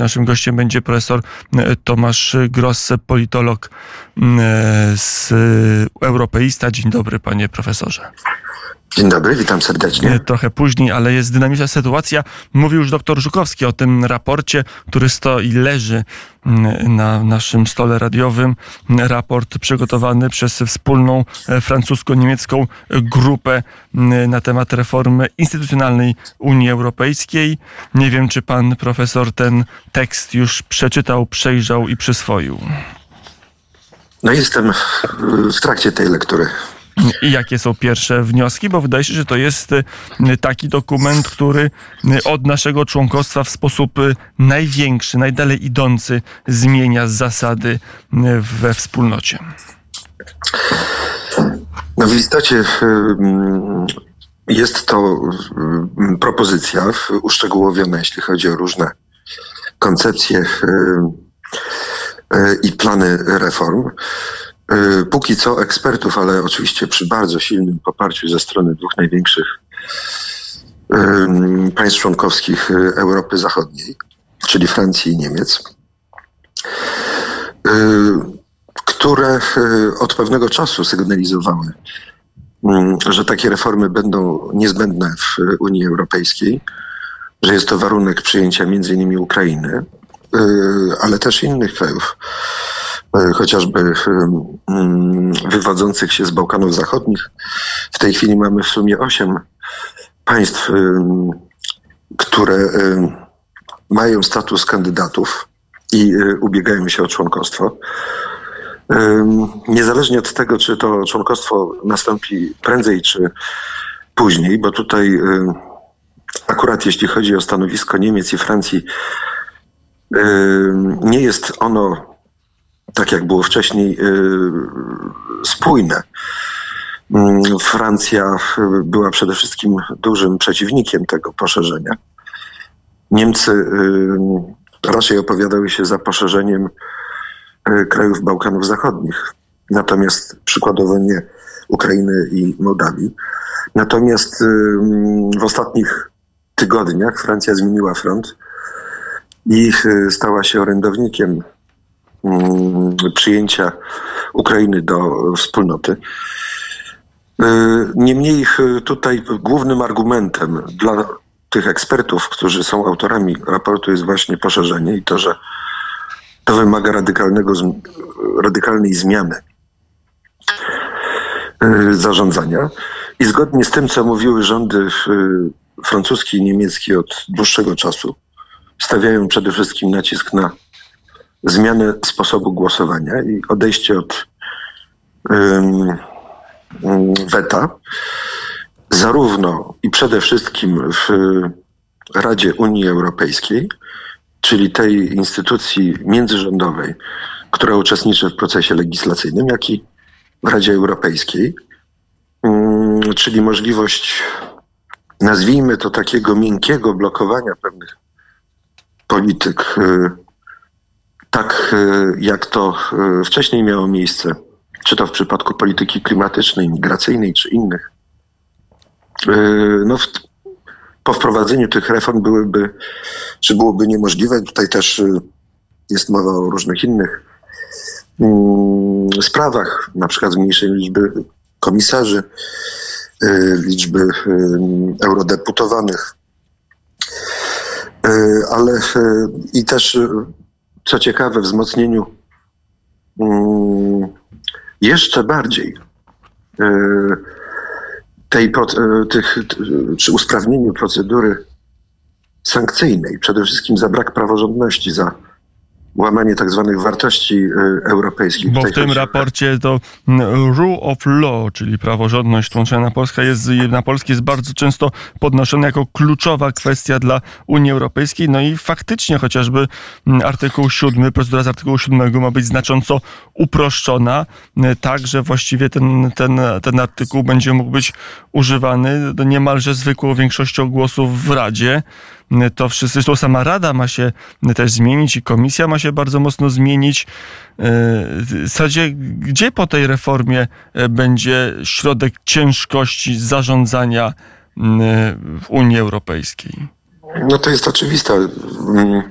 Naszym gościem będzie profesor Tomasz Gross, politolog z Europeista. Dzień dobry, panie profesorze. Dzień dobry, witam serdecznie. Trochę później, ale jest dynamiczna sytuacja. Mówił już doktor Żukowski o tym raporcie, który stoi, leży mm, na naszym stole radiowym. Raport przygotowany przez wspólną e, francusko-niemiecką grupę mm, na temat reformy instytucjonalnej Unii Europejskiej. Nie wiem, czy pan profesor ten tekst już przeczytał, przejrzał i przyswoił. No jestem w trakcie tej lektury. I jakie są pierwsze wnioski? Bo wydaje się, że to jest y, taki dokument, który y, od naszego członkostwa w sposób y, największy, najdalej idący zmienia zasady we wspólnocie. No w istocie jest to propozycja uszczegółowiona, jeśli chodzi o różne koncepcje i plany reform. E, póki co ekspertów, ale oczywiście przy bardzo silnym poparciu ze strony dwóch największych państw członkowskich e, Europy Zachodniej, czyli Francji i Niemiec, e, które od pewnego czasu sygnalizowały, że takie reformy będą niezbędne w Unii Europejskiej, że jest to warunek przyjęcia między innymi Ukrainy, ale też innych krajów chociażby mm, wywodzących się z Bałkanów Zachodnich. W tej chwili mamy w sumie osiem państw, które mają status kandydatów i e, ubiegają się o członkostwo. Niezależnie od tego, czy to członkostwo nastąpi prędzej czy później, bo tutaj akurat jeśli chodzi o stanowisko Niemiec i Francji, nie jest ono tak jak było wcześniej, y, spójne. Mm, Francja była przede wszystkim dużym przeciwnikiem tego poszerzenia. Niemcy y, raczej opowiadały się za poszerzeniem y, krajów Bałkanów Zachodnich, natomiast przykładowo nie Ukrainy i Mołdawii. Natomiast w ostatnich tygodniach Francja zmieniła front i stała się orędownikiem Mm, przyjęcia Ukrainy do wspólnoty. Y, niemniej y, tutaj głównym argumentem dla tych ekspertów, którzy są autorami raportu, jest właśnie poszerzenie i to, że to wymaga radykalnego, radykalnej zmiany y, zarządzania. I zgodnie z tym, co mówiły rządy francuski i niemiecki od dłuższego czasu, stawiają przede wszystkim nacisk na zmianę sposobu głosowania i odejście od um, weta, zarówno i przede wszystkim w Radzie Unii Europejskiej, czyli tej instytucji międzyrządowej, która uczestniczy w procesie legislacyjnym, jak i w Radzie Europejskiej, czyli możliwość, nazwijmy to takiego miękkiego blokowania pewnych polityk y, tak e, jak to e, wcześniej miało miejsce, czy to w przypadku polityki klimatycznej, migracyjnej, czy innych, e, no po wprowadzeniu tych reform byłyby, czy byłoby niemożliwe, tutaj też jest mowa o różnych innych mm, sprawach, na przykład zmniejszenie liczby komisarzy, liczby eurodeputowanych, ale i też co ciekawe, wzmocnieniu mm, jeszcze bardziej e, tej, e, tych, czy usprawnieniu procedury sankcyjnej, przede wszystkim za brak praworządności, za łamanie tak zwanych wartości y, europejskich. Bo w tym raporcie to mm, rule of law, czyli praworządność tłumaczona na Polskę jest, na polski jest bardzo często podnoszona jako kluczowa kwestia dla Unii Europejskiej. No i faktycznie chociażby mm, artykuł 7, procedura z artykułu 7 ma być znacząco uproszczona, y, tak, że właściwie ten, ten, ten artykuł będzie mógł być używany niemalże zwykłą większością głosów w Radzie to wszyscy, zresztą sama Rada ma się też zmienić i Komisja ma się bardzo mocno zmienić. E, w zasadzie, gdzie po tej reformie e, będzie środek ciężkości zarządzania w Unii Europejskiej? No to jest oczywiste. Mm,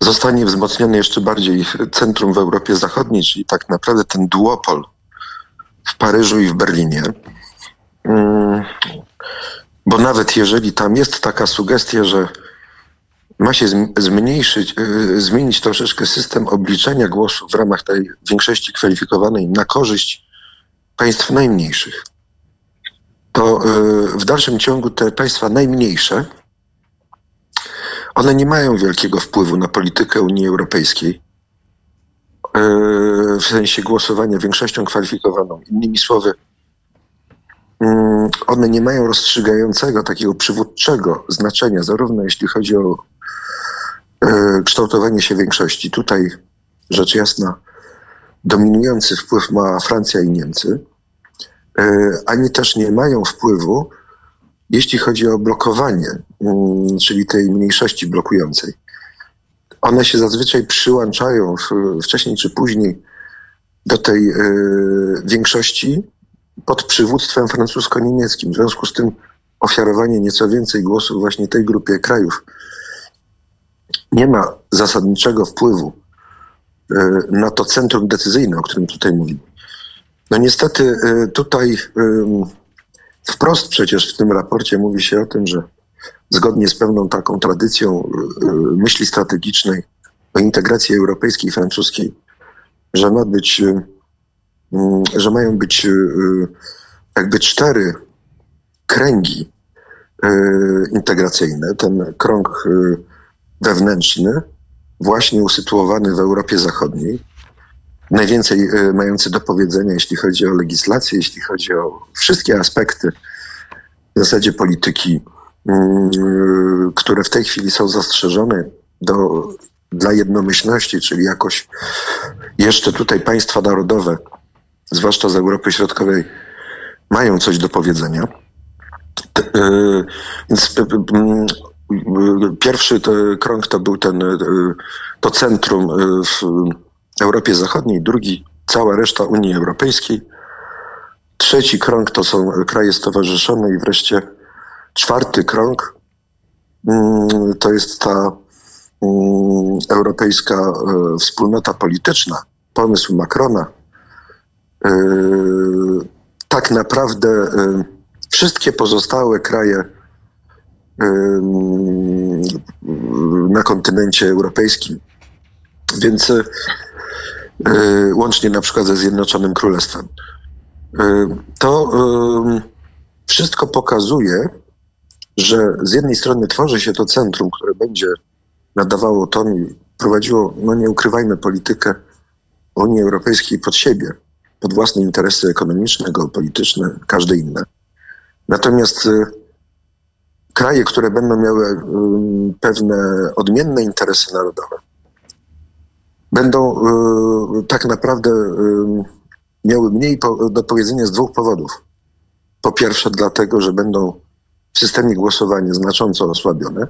zostanie wzmocnione jeszcze bardziej centrum w Europie Zachodniej, czyli tak naprawdę ten duopol w Paryżu i w Berlinie. Bo nawet jeżeli tam jest taka sugestia, że ma się zmniejszyć, y, zmienić troszeczkę system obliczenia głosów w ramach tej większości kwalifikowanej na korzyść państw najmniejszych, to y, w dalszym ciągu te państwa najmniejsze, one nie mają wielkiego wpływu na politykę Unii Europejskiej y, w sensie głosowania większością kwalifikowaną. Innymi słowy, one nie mają rozstrzygającego, takiego przywódczego znaczenia, zarówno jeśli chodzi o e, kształtowanie się większości. Tutaj rzecz jasna, dominujący wpływ ma Francja i Niemcy, e, ani też nie mają wpływu, jeśli chodzi o blokowanie, mm, czyli tej mniejszości blokującej. One się zazwyczaj przyłączają wcześniej czy później do tej e, większości pod przywództwem francusko-niemieckim. W związku z tym ofiarowanie nieco więcej głosów właśnie tej grupie krajów nie ma zasadniczego wpływu e, na to centrum decyzyjne, o którym tutaj mówimy. No niestety e, tutaj wprost przecież w tym raporcie mówi się o tym, że zgodnie z pewną taką tradycją e, myśli strategicznej o integracji europejskiej i francuskiej, że ma być, że mają być jakby cztery kręgi integracyjne. Ten krąg wewnętrzny, właśnie usytuowany w Europie Zachodniej, najwięcej mający do powiedzenia, jeśli chodzi o legislację, jeśli chodzi o wszystkie aspekty w zasadzie polityki, mm, które w tej chwili są zastrzeżone do, dla jednomyślności, czyli jakoś jeszcze tutaj państwa narodowe, zwłaszcza z Europy Środkowej, mają coś do powiedzenia. E, więc Pierwszy to, krąg to był ten, e, to centrum e, w Europie Zachodniej, drugi cała reszta Unii Europejskiej. Trzeci krąg to są kraje stowarzyszone i wreszcie czwarty krąg mm, to jest ta mm, europejska e, wspólnota polityczna, pomysł Macrona. Tak naprawdę wszystkie pozostałe kraje na kontynencie europejskim. Więc łącznie na przykład ze Zjednoczonym Królestwem. To wszystko pokazuje, że z jednej strony tworzy się to centrum, które będzie nadawało ton i prowadziło, no nie ukrywajmy, politykę Unii Europejskiej pod siebie, pod własne interesy ekonomiczne, geopolityczne, każde inne. Natomiast e, kraje, które będą miały pewne odmienne interesy narodowe, będą y, tak naprawdę miały mniej do powiedzenia z dwóch powodów. Po pierwsze, dlatego, że będą w systemie głosowania znacząco osłabione,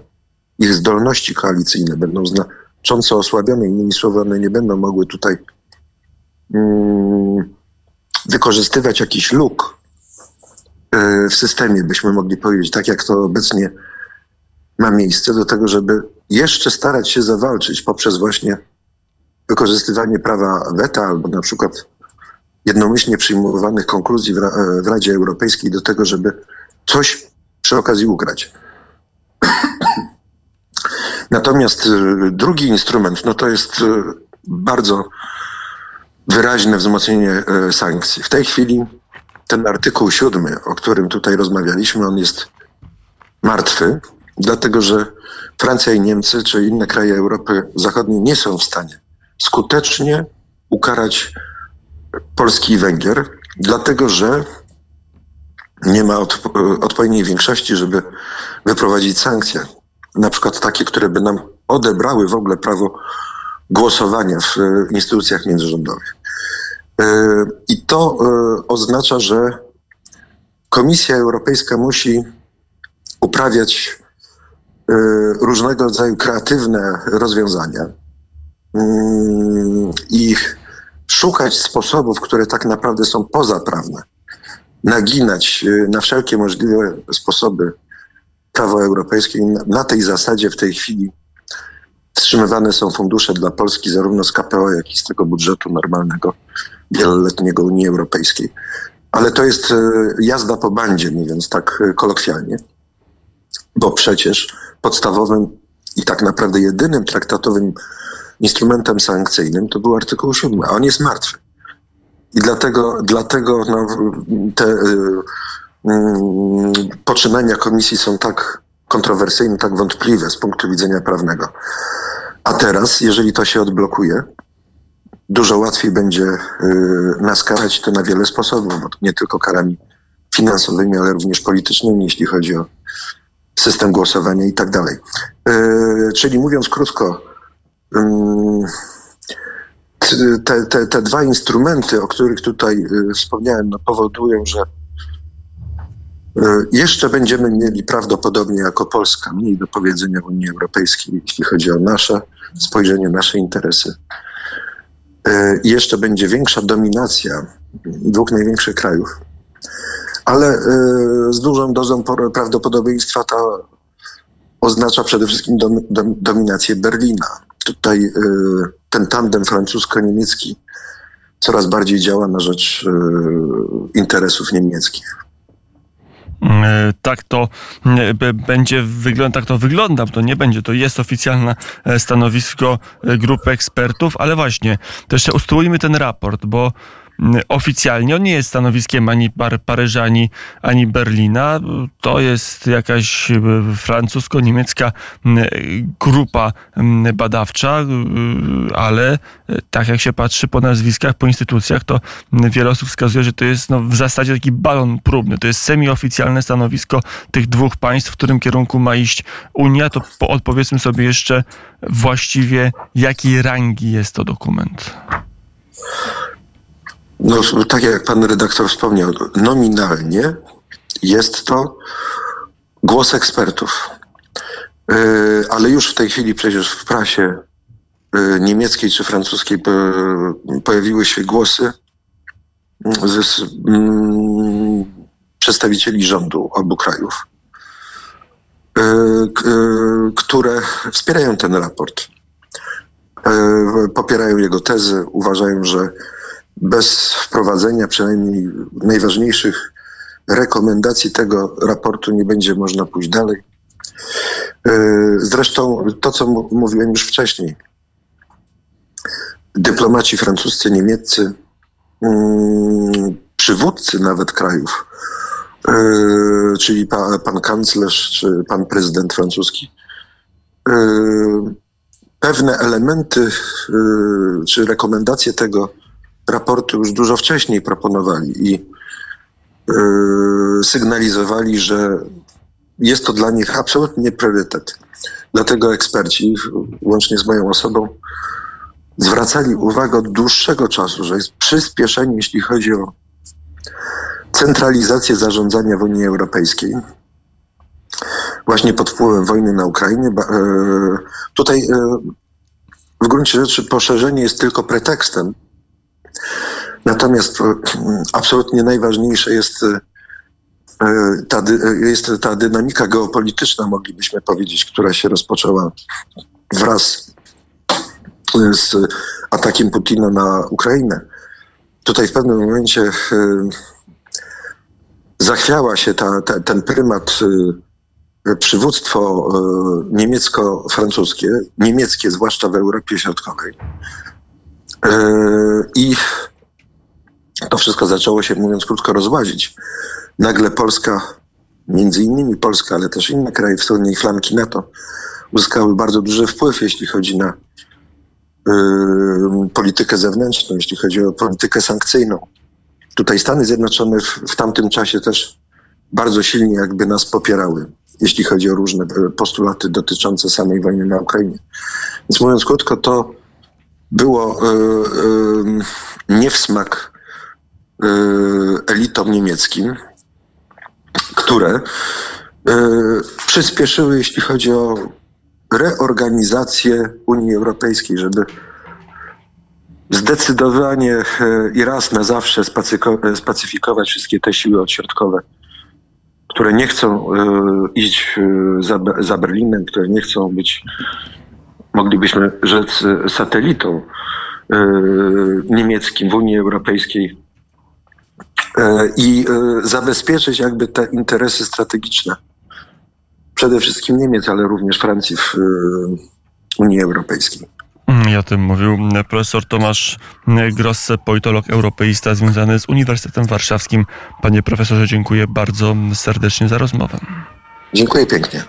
ich zdolności koalicyjne będą znacząco osłabione, innymi słowy, one nie będą mogły tutaj wykorzystywać jakichś luk E, w systemie, byśmy mogli powiedzieć, tak jak to obecnie ma miejsce, do tego, żeby jeszcze starać się zawalczyć poprzez właśnie wykorzystywanie prawa weta albo na przykład jednomyślnie przyjmowanych konkluzji w, w Radzie Europejskiej do tego, żeby coś przy okazji ugrać. Natomiast e, drugi instrument, no to jest e, bardzo wyraźne wzmocnienie sankcji. W tej chwili ten artykuł siódmy, o którym tutaj rozmawialiśmy, on jest martwy, dlatego że Francja i Niemcy, czy inne kraje Europy Zachodniej nie są w stanie skutecznie ukarać Polski i Węgier, dlatego że nie ma odpowiedniej większości, żeby wyprowadzić sankcje, na przykład takie, które by nam odebrały w ogóle prawo głosowania w instytucjach międzyrządowych. E, I to e, oznacza, że Komisja Europejska musi uprawiać e, różnego rodzaju kreatywne rozwiązania mm, i szukać sposobów, które tak naprawdę są pozaprawne, naginać na wszelkie możliwe sposoby prawo europejskie. Na tej zasadzie w tej chwili wstrzymywane są fundusze dla Polski zarówno z KPO, jak i z tego budżetu normalnego, wieloletniego Unii Europejskiej. Ale to jest e, jazda po bandzie, mówiąc tak e, kolokwialnie, bo przecież podstawowym i tak naprawdę jedynym traktatowym instrumentem sankcyjnym to był artykuł 7, a on jest martwy. I dlatego, dlatego no, te y, y, poczynania komisji są tak kontrowersyjne, tak wątpliwe z punktu widzenia prawnego. A teraz, jeżeli to się odblokuje, dużo łatwiej będzie y, nas karać to na wiele sposobów, nie tylko karami finansowymi, ale również politycznymi, jeśli chodzi o system głosowania i tak dalej. Y, czyli mówiąc krótko, te, te, te dwa instrumenty, o których tutaj y, wspomniałem, no powodują, że jeszcze będziemy mieli prawdopodobnie jako Polska mniej do powiedzenia w Unii Europejskiej, jeśli chodzi o nasze spojrzenie, nasze interesy. I jeszcze będzie większa dominacja dwóch największych krajów, ale z dużą dozą prawdopodobieństwa ta oznacza przede wszystkim dom, dom, dominację Berlina. Tutaj ten tandem francusko-niemiecki coraz bardziej działa na rzecz interesów niemieckich. E, tak to e, będzie wygląda, tak to wygląda, to nie będzie, to jest oficjalne e, stanowisko grupy ekspertów, ale właśnie, jeszcze ustrójmy ten raport, bo oficjalnie on nie jest stanowiskiem ani Paryża, ani, ani Berlina. To jest jakaś e, francusko-niemiecka grupa badawcza, e, ale e, tak jak się patrzy po nazwiskach, po instytucjach, to wiele osób wskazuje, że to jest no, w zasadzie taki balon próbny. To jest semioficjalne stanowisko tych dwóch państw, w którym kierunku ma iść Unia. To odpowiedzmy sobie jeszcze właściwie, jakiej rangi jest to dokument. No, tak jak pan redaktor wspomniał, nominalnie jest to głos ekspertów. Y, ale już w tej chwili przecież w prasie y, niemieckiej czy francuskiej pojawiły się głosy z, mm, przedstawicieli rządu obu krajów, które wspierają ten raport. Popierają jego tezy, uważają, że bez wprowadzenia przynajmniej najważniejszych rekomendacji tego raportu nie będzie można pójść dalej. E, zresztą to, co mówiłem już wcześniej, dyplomaci francuscy, niemieccy, mm, przywódcy nawet krajów, e, czyli pan, kanclerz czy pan prezydent francuski, e, pewne elementy czy rekomendacje tego raportu już dużo wcześniej proponowali i yy, sygnalizowali, że jest to dla nich absolutnie priorytet. Dlatego eksperci, łącznie z moją osobą, zwracali uwagę od dłuższego czasu, że jest przyspieszenie, jeśli chodzi o centralizację zarządzania w Unii Europejskiej. Właśnie pod wpływem wojny na Ukrainie. Yy, tutaj yy, w gruncie rzeczy poszerzenie jest tylko pretekstem Natomiast e, absolutnie najważniejsze jest e, ta, jest ta dynamika geopolityczna, moglibyśmy powiedzieć, która się rozpoczęła wraz z atakiem Putina na Ukrainę. Tutaj w pewnym momencie e, zachwiała się ta, ta, ten prymat, przywództwo niemiecko-francuskie, niemieckie zwłaszcza w Europie Środkowej. I to wszystko zaczęło się, mówiąc krótko, rozłazić. Nagle Polska, między innymi Polska, ale też inne kraje wschodniej flanki NATO uzyskały bardzo duży wpływ, jeśli chodzi na y, politykę zewnętrzną, jeśli chodzi o politykę sankcyjną. Tutaj Stany Zjednoczone w, w tamtym czasie też bardzo silnie jakby nas popierały, jeśli chodzi o różne postulaty dotyczące samej wojny na Ukrainie. Więc mówiąc krótko, to było y, y, nie w smak elitom niemieckim, które przyspieszyły, jeśli chodzi o reorganizację Unii Europejskiej, żeby zdecydowanie i raz na zawsze spacyfikować wszystkie te siły odśrodkowe, które nie chcą iść za, Berlinem, które nie chcą być moglibyśmy rzec satelitą niemieckim w Unii Europejskiej i e, zabezpieczyć jakby te interesy strategiczne przede wszystkim Niemiec, ale również Francji w e, Unii Europejskiej. I o tym mówił profesor Tomasz Grosse, politolog europeista związany z Uniwersytetem Warszawskim. Panie profesorze, dziękuję bardzo serdecznie za rozmowę. Dziękuję pięknie.